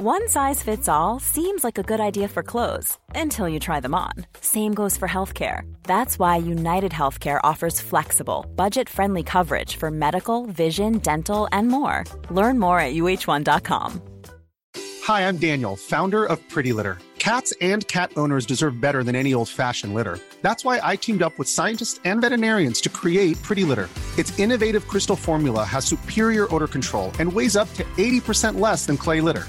One size fits all seems like a good idea for clothes until you try them on. Same goes for healthcare. That's why United Healthcare offers flexible, budget friendly coverage for medical, vision, dental, and more. Learn more at uh1.com. Hi, I'm Daniel, founder of Pretty Litter. Cats and cat owners deserve better than any old fashioned litter. That's why I teamed up with scientists and veterinarians to create Pretty Litter. Its innovative crystal formula has superior odor control and weighs up to 80% less than clay litter.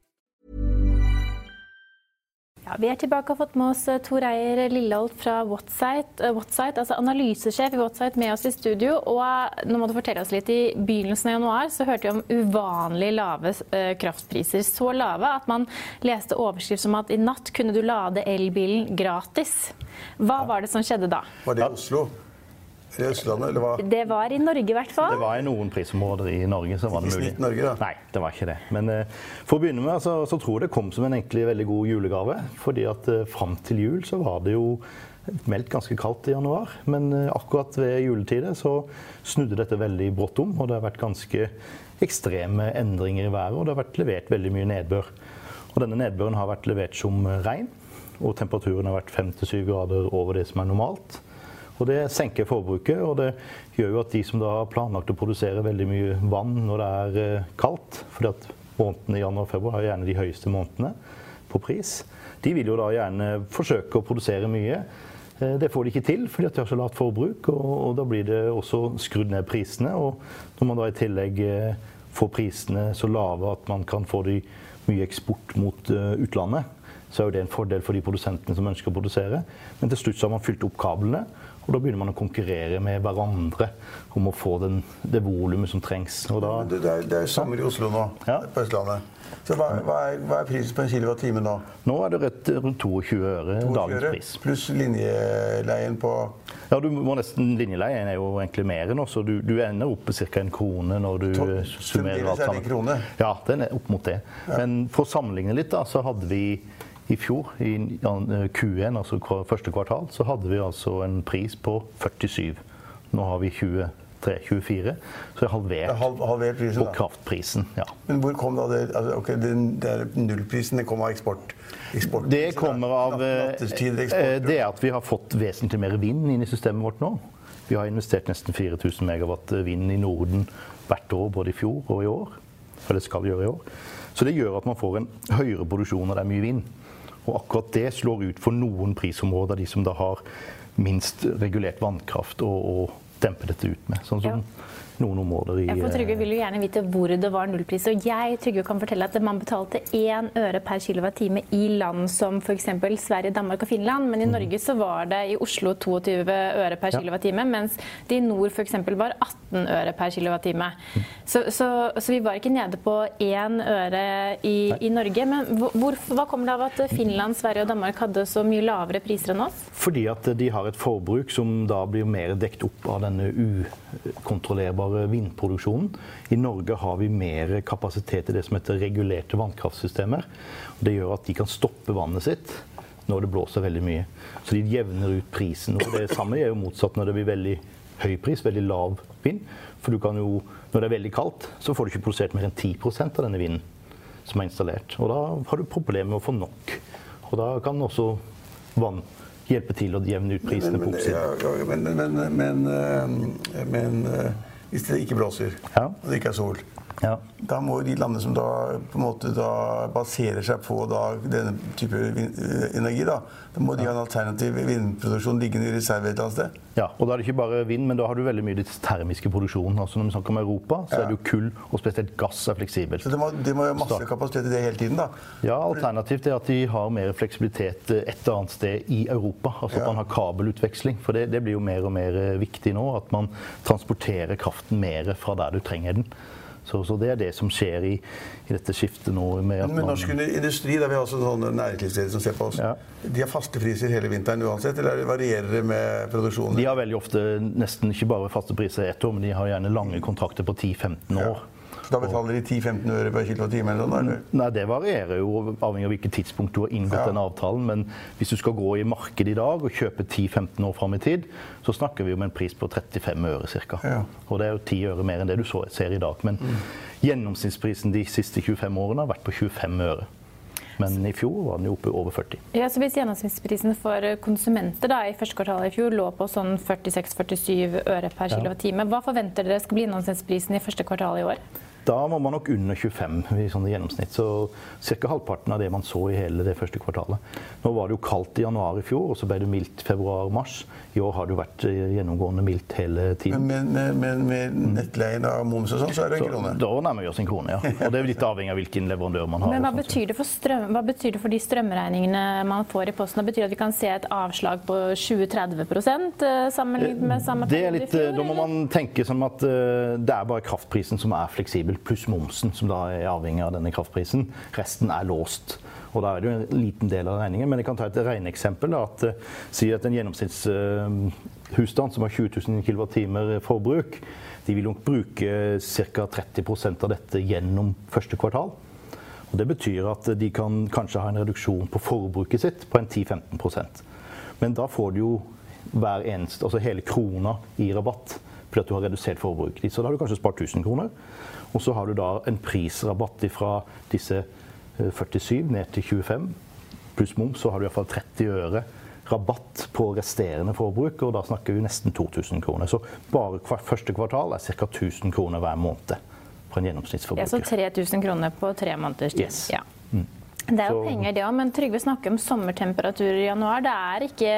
Ja, vi er tilbake og har fått med oss eh, Tor Eier Lilleholt fra Whatsite, Whatsite, altså analysesjef i Whatsite, med oss i studio. Og eh, nå må du fortelle oss litt. I begynnelsen av januar så hørte vi om uvanlig lave eh, kraftpriser. Så lave at man leste overskrift som at i natt kunne du lade elbilen gratis. Hva var det som skjedde da? Var det i Oslo? I Østlandet, eller hva? Det var i Norge, i hvert fall. Det var i noen prisområder i Norge så var det mulig. snitt Norge, da? Nei, det var ikke det. Men uh, for å begynne med så, så tror jeg det kom som en egentlig veldig god julegave. Fordi at uh, fram til jul så var det jo meldt ganske kaldt i januar. Men uh, akkurat ved juletider så snudde dette veldig brått om. Og det har vært ganske ekstreme endringer i været, og det har vært levert veldig mye nedbør. Og denne nedbøren har vært levert som regn, og temperaturen har vært 5-7 grader over det som er normalt. Og Det senker forbruket, og det gjør jo at de som da har planlagt å produsere veldig mye vann når det er eh, kaldt, fordi at månedene i januar og februar er gjerne de høyeste månedene på pris, de vil jo da gjerne forsøke å produsere mye. Eh, Det får de ikke til fordi at de har så lavt forbruk, og, og da blir det også skrudd ned prisene. Og når man da i tillegg eh, får prisene så lave at man kan få de mye eksport mot utlandet, så er jo det en fordel for de produsentene som ønsker å produsere. Men til slutt så har man fylt opp kablene, og da begynner man å konkurrere med hverandre om å få den, det volumet som trengs. Og da, Det, det, er, det er sommer i Oslo nå, Ja. på Østlandet. Så hva, hva, er, hva er prisen på en kilowattime nå? nå er det rett rundt 22 øre dagens øre, pris. Pluss linjeleien på Ja, du må nesten Linjeleien er jo egentlig mer nå, så du, du ender opp på ca. en krone når du To- summerer fremdeles alt er det sammen. en krone? Ja, den er opp mot det. Men for å sammenligne litt, da, så hadde vi i fjor, i Q1, altså første kvartal, så hadde vi altså en pris på 47. Nå har vi 23-24, så det er halvert Det er halv- halvert prisen, på kraftprisen. ja. Men hvor kom da det altså, ok, den, det er Nullprisen det kom av eksport? Det kommer av eh, eh, det at vi har fått vesentlig mer vind inn i systemet vårt nå. Vi har investert nesten 4000 megawatt vind i Norden hvert år, både i fjor og i år. Eller skal gjøre i år. Så det gjør at man får en høyere produksjon når det er mye vind. Og akkurat det slår ut for noen prisområder, de som da har minst regulert vannkraft å, å dempe dette ut med. Sånn som noen områder i Ja, for Trygve eh, vil jo gjerne vite hvor det var nullpris. Og jeg Trygve, kan fortelle at man betalte én øre per kilowattime i land som f.eks. Sverige, Danmark og Finland. Men i Norge så var det i Oslo 22 øre per Ja. kilowattime, mens det i nord f.eks. var 18 øre per kilowattime. Så, så, så vi var ikke nede på én øre i, i Norge. Men hvor- hva kommer det av at Finland, Sverige og Danmark hadde så mye lavere priser enn oss? Fordi at de har et forbruk som da blir mer dekt opp av denne ukontrollerbare vindproduksjonen. I Norge har vi mer kapasitet i det som heter regulerte vannkraftsystemer. Og det gjør at de kan stoppe vannet sitt når det blåser veldig mye. Så de jevner ut prisen. Og det samme er jo motsatt når det blir veldig høy pris, veldig lav vind. For du kan jo, når det er veldig kaldt, så får du ikke produsert mer enn 10% av denne vinden som er installert. Og da har du problemer med å få nok. Og da kan også vann hjelpe til å jevne ut prisene men, på men, oppsiden. men, ja, men, men, hvis det ikke blåser, Ja. og det ikke er sol, Ja. da må de landene som da på en måte da baserer seg på da denne type eh, energi, da, da må de ha en alternativ vindproduksjon liggende i reserve et eller annet sted. ja, og da er det ikke bare vind, men da har du veldig mye ditt termiske produksjon. Altså når vi snakker om Europa, så Ja. er det jo kull, og spesielt gass er fleksibelt. Så det må, de må ha masse kapasitet i det hele tiden, da. Ja, Alternativt er at de har mer fleksibilitet eh, et eller annet sted i Europa. Altså at Ja. man har kabelutveksling. For det, det blir jo mer og mer eh, viktig nå. At man transporterer kraften mer fra der du trenger den. Så, så det er det som skjer i, i dette skiftet nå. med at Men norsk industri, der vi har også sånne næringslivsledere som ser på oss, Ja. de har faste priser hele vinteren uansett, eller varierer det med produksjonen? De har veldig ofte nesten ikke bare faste priser ett år, men de har gjerne lange kontrakter på 10-15 år. Da betaler de 10-15 øre per kilowattime eller noe? Eller? Nei, Det varierer jo avhengig av hvilket tidspunkt du har inngått Ja. den avtalen. Men hvis du skal gå i markedet i dag og kjøpe 10-15 år fram i tid, så snakker vi om en pris på 35 øre ca. Ja. Og det er jo 10 øre mer enn det du så, ser i dag. Men gjennomsnittsprisen de siste 25 årene har vært på 25 øre. Men i fjor var den jo oppe over 40. Ja, så Hvis gjennomsnittsprisen for konsumenter da, i første kvartal i fjor lå på sånn 46-47 øre per kilowattime, hva forventer dere skal bli gjennomsnittsprisen i første kvartal i år? Da var man nok under 25 i sånn gjennomsnitt. Så ca. halvparten av det man så i hele det første kvartalet. Nå var det jo kaldt i januar i fjor, og så ble det mildt februar-mars. I år har det jo vært eh, gjennomgående mildt hele tiden. Men med, med, med, med nettleien av moms og sånn, så er det en Så krone. da nærmer vi oss en krone, ja. Og det er jo litt avhengig av hvilken leverandør man har. Men hva og betyr, det for strøm, hva betyr det for de strømregningene man får i posten? Det betyr at vi kan se et avslag på 20-30 eh, sammenlignet med samme er periode i litt, eh, fjor? da må man tenke som at eh, det er bare kraftprisen som er fleksibel, pluss momsen, som da er avhengig av denne kraftprisen. Resten er låst. Og da er det jo en liten del av regningen. Men jeg kan ta et regneeksempel. At, eh, si at en gjennomsnittshusstand som har 20 000 kWt forbruk, de vil nok bruke ca. 30% av dette gjennom første kvartal. Og Det betyr at de kan kanskje ha en reduksjon på forbruket sitt på en 10-15% Men da får du jo hver eneste, altså hele krona i rabatt fordi at du har redusert forbruket ditt. Så da har du kanskje spart 1000 kroner. Og så har du da en prisrabatt fra disse eh, 47 ned til 25 pluss moms, så har du iallfall 30 øre rabatt på resterende forbruk, og da snakker vi nesten 2000 kroner. Så bare første kvartal er ca. 1000 kroner hver måned for en gjennomsnittsforbruker. Ja, så 3000 kroner på tre måneders tid. Yes. Ja. Det er jo penger, det òg, men Trygve snakker om sommertemperaturer i januar. Det er ikke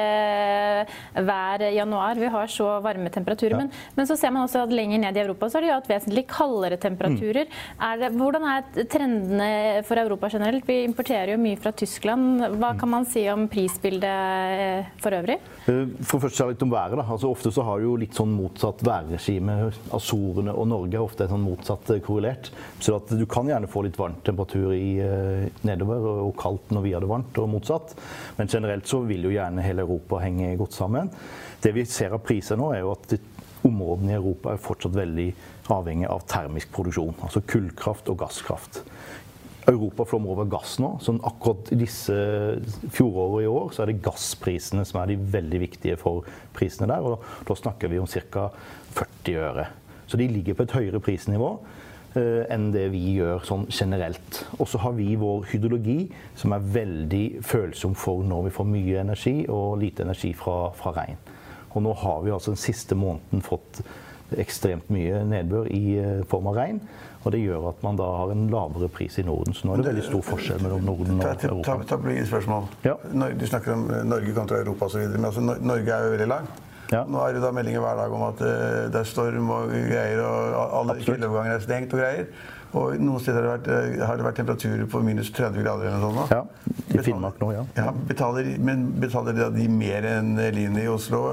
hver januar vi har så varme temperaturer. Men, men så ser man også at lenger ned i Europa så har de hatt vesentlig kaldere temperaturer. Er det, hvordan er trendene for Europa generelt? Vi importerer jo mye fra Tyskland. Hva kan man si om prisbildet eh, for øvrig? Eh, For først litt om været. da. Altså, ofte så har du jo litt sånn motsatt værregime. Azorene og Norge er ofte sånn motsatt eh, korrelert. Så at du kan gjerne få litt varmt temperatur i, eh, nedover og, og kaldt når vi har det varmt, og motsatt. Men generelt så vil jo gjerne hele Europa henge godt sammen. Det vi ser av priser nå, er jo at områdene i Europa er fortsatt veldig avhengig av termisk produksjon. Altså kullkraft og gasskraft. Europa flommer over gass nå. så akkurat disse fjoråret i år så er det gassprisene som er de veldig viktige for prisene der. og Da snakker vi om ca. 40 øre. Så de ligger på et høyere prisnivå enn det vi gjør sånn generelt. Og så har vi vår hydrologi, som er veldig følsom for når vi får mye energi og lite energi fra, fra regn. Og nå har vi altså den siste måneden fått ekstremt mye nedbør i eh, form av regn. Og det gjør at man da har en lavere pris i Norden. Så nå er det veldig stor forskjell mellom Norden Ta, og ta, ta, Europa. ta ta, spørsmål. Ja. Du snakker om eh, Norge kontra Europa osv. Men altså, Norge er jo veldig lang. Ja. Nå er det da meldinger hver dag om at eh, det er storm og greier, og alle Absolutt. er stengt og greier. Og noen steder har det vært, eh, har det vært temperaturer på minus 30 grader eller noe sånt. Ja, I Finnmark nå, ja. Ja, betaler, men betaler da de mer enn Line i Oslo?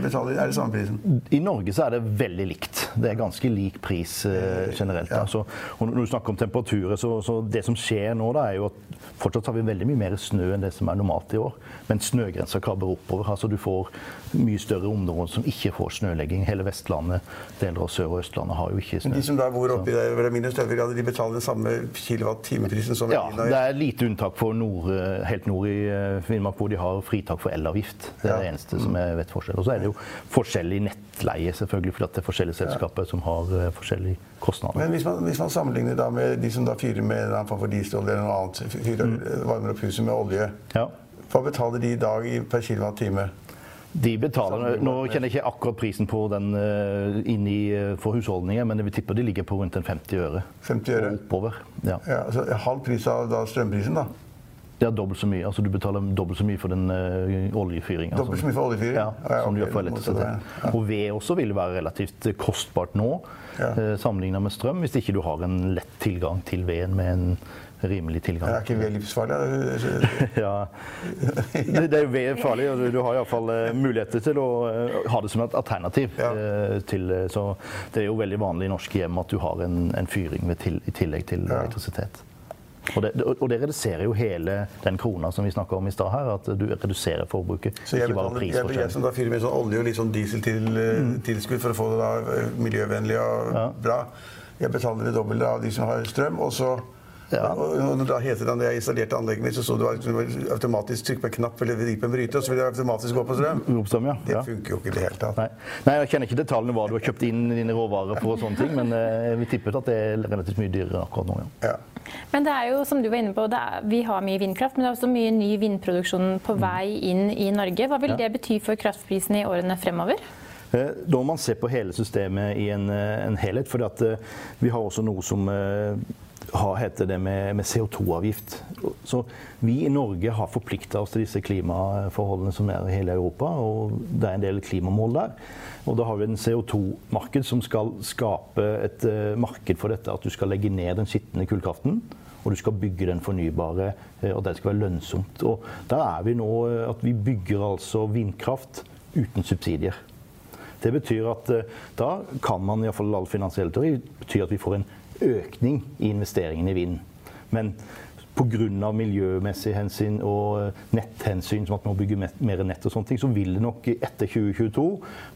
Betaler, er det samme prisen? I Norge så er det veldig likt. Det er ganske lik pris eh, generelt. Ja. Altså, og når du snakker om temperaturer, så, så det som skjer nå, da, er jo at fortsatt har vi veldig mye mer snø enn det som er normalt i år. Men snøgrensa krabber oppover. altså Du får mye større områder som ikke får snølegging. Hele Vestlandet, deler av Sør- og Østlandet har jo ikke snø. Men De som da bor oppi der det minus 30 grader, de betaler den samme kilowatt-timeprisen som Ja, det er lite unntak for nord, eh, helt nord i eh, Finnmark hvor de har fritak for elavgift. Det er det eneste som jeg vet forskjell. Og så er det jo forskjellig nettleie, selvfølgelig, fordi det er forskjellige selskaper som har eh, forskjellige kostnader. Men hvis man, hvis man sammenligner da med de som da fyrer med en form for dieselolje eller noe annet. Varmer opp huset med olje, Ja. hva betaler de i dag i- per kilowattime? De betaler, Nå kjenner jeg ikke akkurat prisen på den eh, inni eh, for husholdninger, men jeg vil tippe de ligger på rundt en 50 øre. 50 øre. Og oppover. Ja. Ja, altså halv pris av da strømprisen, da. Det er dobbelt så mye. altså Du betaler dobbelt så mye for den uh, oljefyringa. Dobbelt så mye for oljefyring? Ja, Ja, som du ok, gjør for elektrisitet. Ja. Og ved også vil være relativt eh, kostbart nå, Ja. Uh, sammenlignet med strøm, hvis ikke du har en lett tilgang til veden med en rimelig tilgang. Det er ikke ved livsfarlig? Ja. Det, det er jo ved farlig. og Du, har iallfall uh, muligheter til å eh, ha det som et alternativ. Ja. eh, til, eh, så det er jo veldig vanlig i norske hjem at du har en, en fyring til, i tillegg til Ja. elektrisitet. Og det, og det reduserer jo hele den krona som vi snakka om i stad her, at du reduserer forbruket. Så jeg, ikke bare jeg, jeg som da fyrer med sånn olje og litt sånn diesel til, eh, tilskudd for å få det da eh, miljøvennlig og Ja. bra, Jeg betaler det dobbelte av de som har strøm. og så Ja. og da heter det, når jeg installerte anlegget mitt, så så du automatisk trykk på en knapp eller vri på en bryter, og så vil det automatisk gå på strøm. Oppstrøm, ja. Det funker jo ikke i det hele tatt. Nei. Nei, jeg kjenner ikke detaljene hva du har kjøpt inn dine råvarer for og sånne ting, men eh, vi tippet at det er relativt mye dyrere akkurat nå, ja. Ja. Men det er jo, som du var inne på, det er, vi har mye vindkraft, men det er også mye ny vindproduksjon på vei inn i Norge. Hva vil Ja. det bety for kraftprisene i årene fremover? Eh, Da må man se på hele systemet i en, eh, en helhet. For vi har også noe som eh, har, heter det med, med CO2-avgift. Så vi i Norge har forplikta oss til disse klimaforholdene som er i hele Europa. Og det er en del klimamål der. Og da har vi en CO2-marked som skal skape et uh, marked for dette. At du skal legge ned den skitne kullkraften. Og du skal bygge den fornybare, uh, og det skal være lønnsomt. Og der er vi nå uh, at vi bygger altså vindkraft uten subsidier. Det betyr at da kan man, iallfall all finansiell teori, betyr at vi får en økning i investeringen i vind. Men pga. miljømessige hensyn og eh, netthensyn, som at man må bygge mer nett og sånne ting, så vil det nok etter 2022,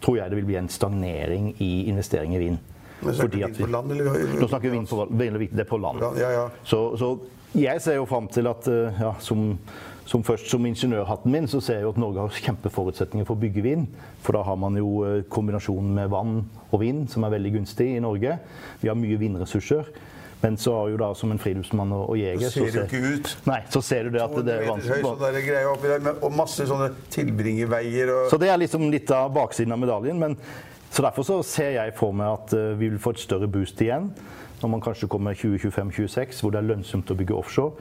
tror jeg det vil bli en stagnering i investering i vind. Men snakker Fordi vi at vind på land, eller? Nå snakker vi vind på, det er på land. Ja, ja. Så, så jeg ser jo fram til at eh, ja, som, som først som ingeniørhatten min, så ser jeg jo at Norge har kjempeforutsetninger for å bygge vind. For da har man jo eh, kombinasjonen med vann og vind, som er veldig gunstig i Norge. Vi har mye vindressurser. Men så har jo da som en friluftsmann og, og jeger Så ser det jo ikke ut. Nei, så ser du det at det er Høy, vanskelig. sånn der greie oppi der, og masse sånne tilbringerveier og Så det er liksom litt av baksiden av medaljen. Men, så derfor så ser jeg for meg at eh, vi vil få et større boost igjen. Når man kanskje kommer 2025-2026, hvor det er lønnsomt å bygge offshore.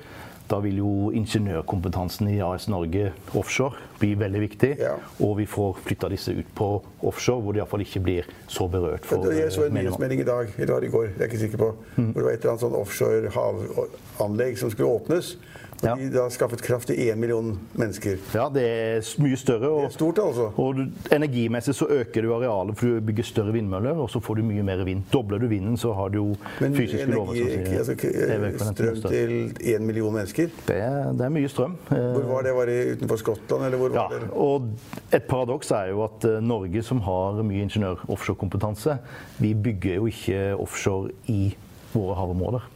Da vil jo ingeniørkompetansen i AS Norge offshore bli veldig viktig. Ja. Og vi får flytta disse ut på offshore, hvor de iallfall ikke blir så berørt. for Jeg så en eh, nyhetsmelding i dag, eller var det i går, jeg er ikke sikker på, Mm. hvor det var et eller annet sånn offshore havanlegg som skulle åpnes. Ja. de har skaffet kraft til én million mennesker. Ja, det er mye større. Og, Det er stort, altså. Og du, energimessig så øker du arealet, for du bygger større vindmøller, og så får du mye mer vind. Dobler du vinden, så har du jo fysiske lover som energi, sier altså, strøm til én million mennesker. Det det er mye strøm. Eh, Hvor var det? Var det utenfor Skottland, eller hvor Ja, var det? og et paradoks er jo at eh, Norge, som har mye ingeniør-offshorekompetanse, vi bygger jo ikke offshore i våre havområder.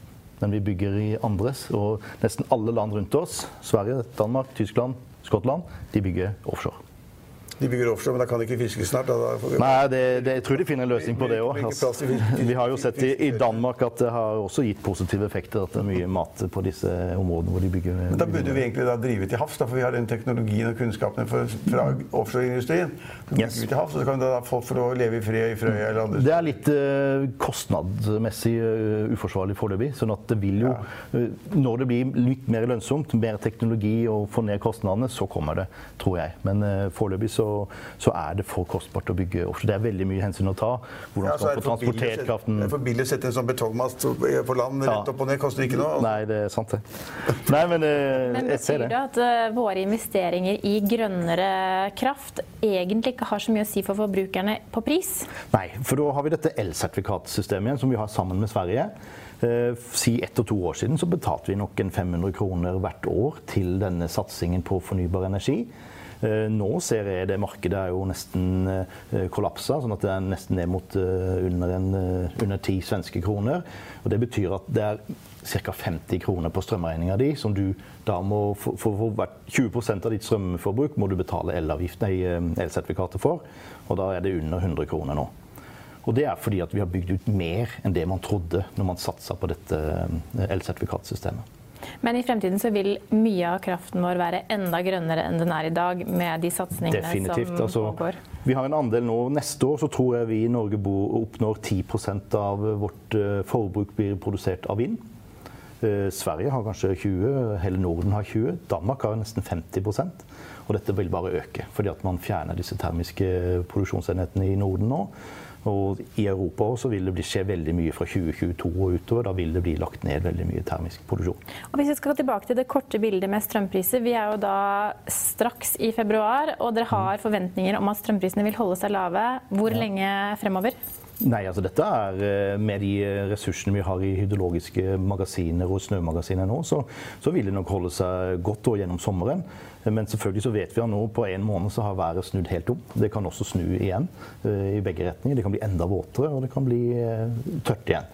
Men vi bygger i andres. Og nesten alle land rundt oss, Sverige, Danmark, Tyskland, Skottland, de bygger offshore. De bygger offshore, men da kan de ikke fiske snart. Vi- Nei, det, det, jeg tror de finner en løsning på det òg. Vil- vi har jo sett i, i Danmark at det har også gitt positive effekter. At det er mye mat på disse områdene hvor de bygger Men da burde vi egentlig da drive til havs, da, for vi har den teknologien og kunnskapen for, fra offshoreindustrien. Yes. til havs, og så kan da folk få leve i fred i Frøya eller andre Det er litt uh, kostnadsmessig uh, uforsvarlig foreløpig. Sånn at det vil jo uh, Når det blir litt mer lønnsomt, mer teknologi og få ned kostnadene, så kommer det, tror jeg. Men foreløpig så, så er det for kostbart å bygge offshore. Det er veldig mye hensyn å ta. Hvordan Ja, skal man få transportert kraften det er for billig å sette en sånn betongmast på land rett opp og ned. Koster ikke noe. Nei, det er sant, det. Nei, men, eh, Men jeg ser betyr det. det at eh, våre investeringer i grønnere kraft egentlig ikke har så mye å si for forbrukerne på pris? Nei, for da har vi dette elsertifikatsystemet igjen, som vi har sammen med Sverige. Eh, si ett og to år siden så betalte vi nok en 500 kroner hvert år til denne satsingen på fornybar energi. Eh, Nå ser jeg det markedet er jo nesten eh, kollapsa, sånn at det er nesten ned mot eh, under, en, under 10 svenske kroner. Og Det betyr at det er ca. 50 kroner på strømregninga di, som du da må for, for, for hvert 20% av ditt strømforbruk må du betale elavgift, elsertifikatet for. Og da er det under 100 kroner nå. Og det er fordi at vi har bygd ut mer enn det man trodde når man satsa på dette elsertifikatsystemet. Men i fremtiden så vil mye av kraften vår være enda grønnere enn den er i dag, med de satsingene Definitivt. som Altså, pågår. vi har en andel nå Neste år så tror jeg vi i Norge oppnår 10 av vårt eh, forbruk blir produsert av vind. Eh, Sverige har kanskje 20, hele Norden har 20. Danmark har nesten 50% Og dette vil bare øke, fordi at man fjerner disse termiske produksjonsenhetene i Norden nå. Og i Europa også vil det skje veldig mye fra 2022 og utover. Da vil det bli lagt ned veldig mye termisk produksjon. Og hvis vi skal tilbake til det korte bildet med strømpriser. Vi er jo da straks i februar, og dere har forventninger om at strømprisene vil holde seg lave. Hvor lenge fremover? Nei, altså dette er eh, Med de ressursene vi har i hydrologiske magasiner og snømagasiner nå, så, så vil det nok holde seg godt gjennom sommeren. Men selvfølgelig så vet vi at nå på en måned så har været snudd helt om. Det kan også snu igjen i begge retninger. Det kan bli enda våtere, og det kan bli tørt igjen.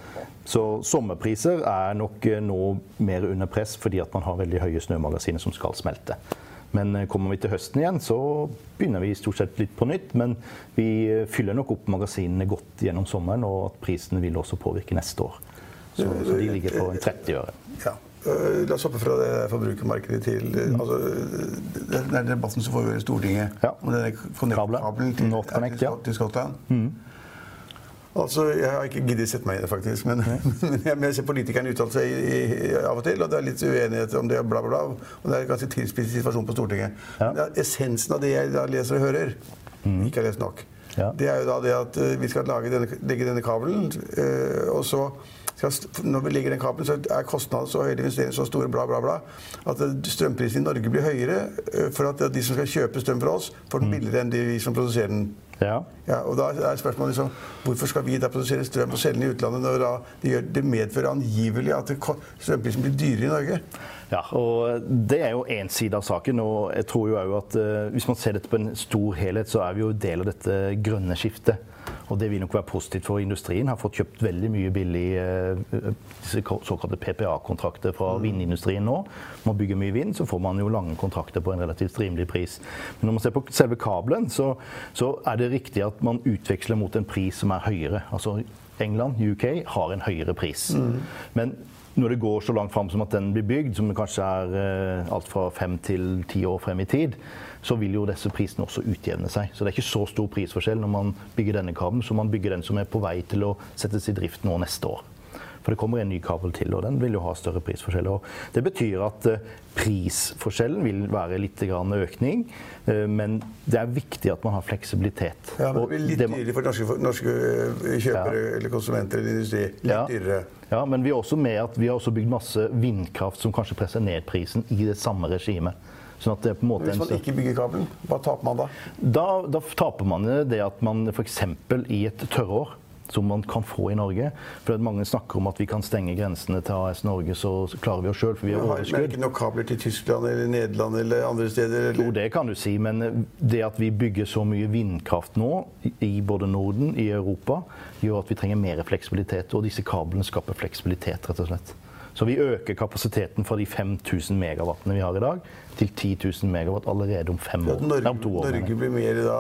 Så sommerpriser er nok nå mer under press fordi at man har veldig høye snømagasiner som skal smelte. Men eh, kommer vi til høsten igjen, så begynner vi stort sett litt på nytt. Men vi eh, fyller nok opp magasinene godt gjennom sommeren, og at prisene vil også påvirke neste år. Så, så de ligger på 30 øre. Ja. Eh, la oss hoppe fra det forbrukermarkedet til mm. altså, den debatten som foregår i Stortinget ja. om denne kabelen til, Connect, til, til Skottland. Mm. Altså, Jeg har ikke giddet sette meg i det, faktisk. Men, men jeg, ser politikerne uttale seg i, i, av og til, og det er litt uenighet om det, bla, bla, bla. Og det er en ganske tilspisset situasjon på Stortinget. Ja. Men er essensen av det jeg da leser og hører, mm. ikke har lest nok, ja. det er jo da det at uh, vi skal denne, legge denne kabelen, uh, og så når vi legger den kabelen, så er kostnadene så høye, investeringene så store, bla, bla, bla, at uh, strømprisen i Norge blir høyere for at de som skal kjøpe strøm fra oss, får den mm. billigere enn de som produserer den. Ja. ja. og da er spørsmålet liksom, Hvorfor skal vi da produsere strøm og selge den i utlandet når det, gjør, det medfører angivelig at strømprisen blir dyrere i Norge? Ja, og Det er jo én side av saken. og jeg tror jo at uh, Hvis man ser dette på en stor helhet, så er vi jo del av dette grønne skiftet. Og det vil nok være positivt for industrien. Har fått kjøpt veldig mye billig disse såkalte PPA-kontrakter fra mm. vindindustrien nå. Man bygger mye vind, så får man jo lange kontrakter på en relativt rimelig pris. Men når man ser på selve kabelen, så, så er det riktig at man utveksler mot en pris som er høyere. Altså England, UK, har en høyere pris. Mm. Men når det går så langt fram som at den blir bygd, som kanskje er eh, alt fra fem til ti år frem i tid, så vil jo disse prisene også utjevne seg. Så det er ikke så stor prisforskjell når man bygger denne kabelen, som man bygger den som er på vei til å settes i drift nå neste år. For det kommer en ny kabel til, og den vil jo ha større prisforskjeller. Det betyr at eh, prisforskjellen vil være litt økning, eh, men det er viktig at man har fleksibilitet. Ja, men det blir litt dyrere for norske, norske kjøpere ja. eller konsumenter eller industri. Litt ja. dyrere. Ja, men vi er også med at vi har også bygd masse vindkraft som kanskje presser ned prisen i det samme regimet. Sånn Hvis man ikke bygger kabelen, hva taper man da? Da, da taper man det at man f.eks. i et tørrår som man kan få i Norge. For Mange snakker om at vi kan stenge grensene til AS Norge, så klarer vi oss sjøl. Vi har overskudd. Men ikke noen kabler til Tyskland eller Nederland eller andre steder? Eller? Jo, det kan du si. Men det at vi bygger så mye vindkraft nå i både Norden, i Europa, gjør at vi trenger mer fleksibilitet. Og disse kablene skaper fleksibilitet, rett og slett. Så vi øker kapasiteten fra de 5000 megawattene vi har i dag, til 10 000 megawatt allerede om fem år. Norge, om to år. Norge blir mer da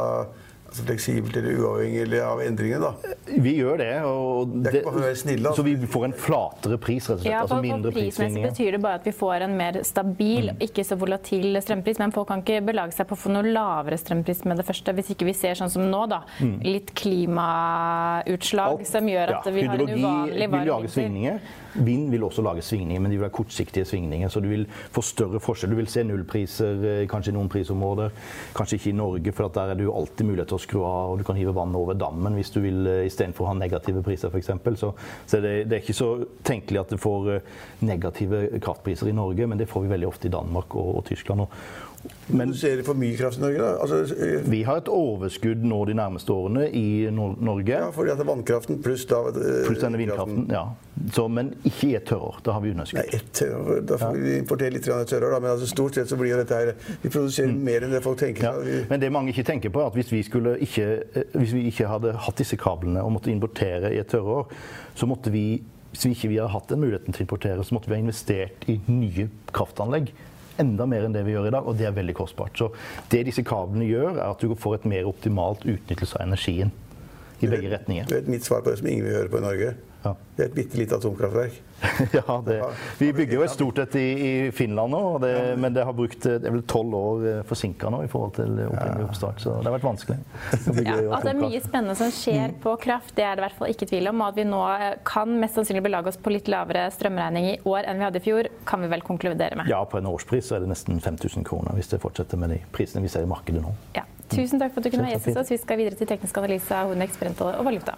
altså fleksibelt eller uavhengig av endringene, da? Vi gjør det. Og det, det bare snille, altså. Så vi får en flatere pris, rett og slett. Ja, altså mindre prismessig betyr det bare at vi får en mer stabil, mm. ikke så volatil strømpris. Men folk kan ikke belage seg på å få noe lavere strømpris med det første, hvis ikke vi ser sånn som nå, da. Mm. Litt klimautslag som gjør at ja, vi har en uvanlig varm vinter. Vind vil også lage svingninger, men de vil være kortsiktige svingninger. Så du vil få større forskjell. Du vil se nullpriser eh, kanskje i noen prisområder, kanskje ikke i Norge, for der er det jo alltid mulighet til å skru av, og du kan hive vann over dammen hvis du vil eh, istedenfor å ha negative priser, f.eks. Så, så det, det, er ikke så tenkelig at du får eh, negative kraftpriser i Norge, men det får vi veldig ofte i Danmark og, og Tyskland. Og, men Produserer for mye kraft i Norge, da? Altså, eh, vi har et overskudd nå de nærmeste årene i Norge. Ja, fordi at det er vannkraften pluss da Pluss denne vindkraften, ja. Så, men ikke i et tørrår. Da har vi underskudd. Nei, et tørrår, Da får ja. vi importere litt tørrår, da. Men altså, stort sett så blir jo dette her Vi produserer mm. mer enn det folk tenker. Ja. Men det mange ikke tenker på, er at hvis vi, ikke, eh, hvis vi ikke hadde hatt disse kablene og måtte importere i et tørrår, så måtte vi hvis vi ikke hadde hatt den muligheten til å importere, så måtte vi ha investert i nye kraftanlegg enda mer enn det vi gjør i dag, og det er veldig kostbart. Så det disse kablene gjør, er at du får et mer optimalt utnyttelse av energien i begge retninger. Det er mitt svar på det som ingen vil høre på i Norge. Ja. Det er et bitte lite atomkraftverk. ja, det, vi bygger jo et stort et i, i Finland nå, det, men det har brukt det er vel tolv år eh, forsinka nå i forhold til opprinnelig oppstart. Så det har vært vanskelig. Ja, altså, det er mye spennende som skjer på kraft, det er det i hvert fall ikke tvil om. Og at vi nå eh, kan mest sannsynlig belage oss på litt lavere strømregning i år enn vi hadde i fjor, kan vi vel konkludere med. Ja, på en årspris så er det nesten 5000 kroner hvis det fortsetter med de prisene vi ser i markedet nå. Ja. Tusen takk for at du kunne være gjest hos oss. Vi skal videre til teknisk analyse av Hodex Brent og valuta.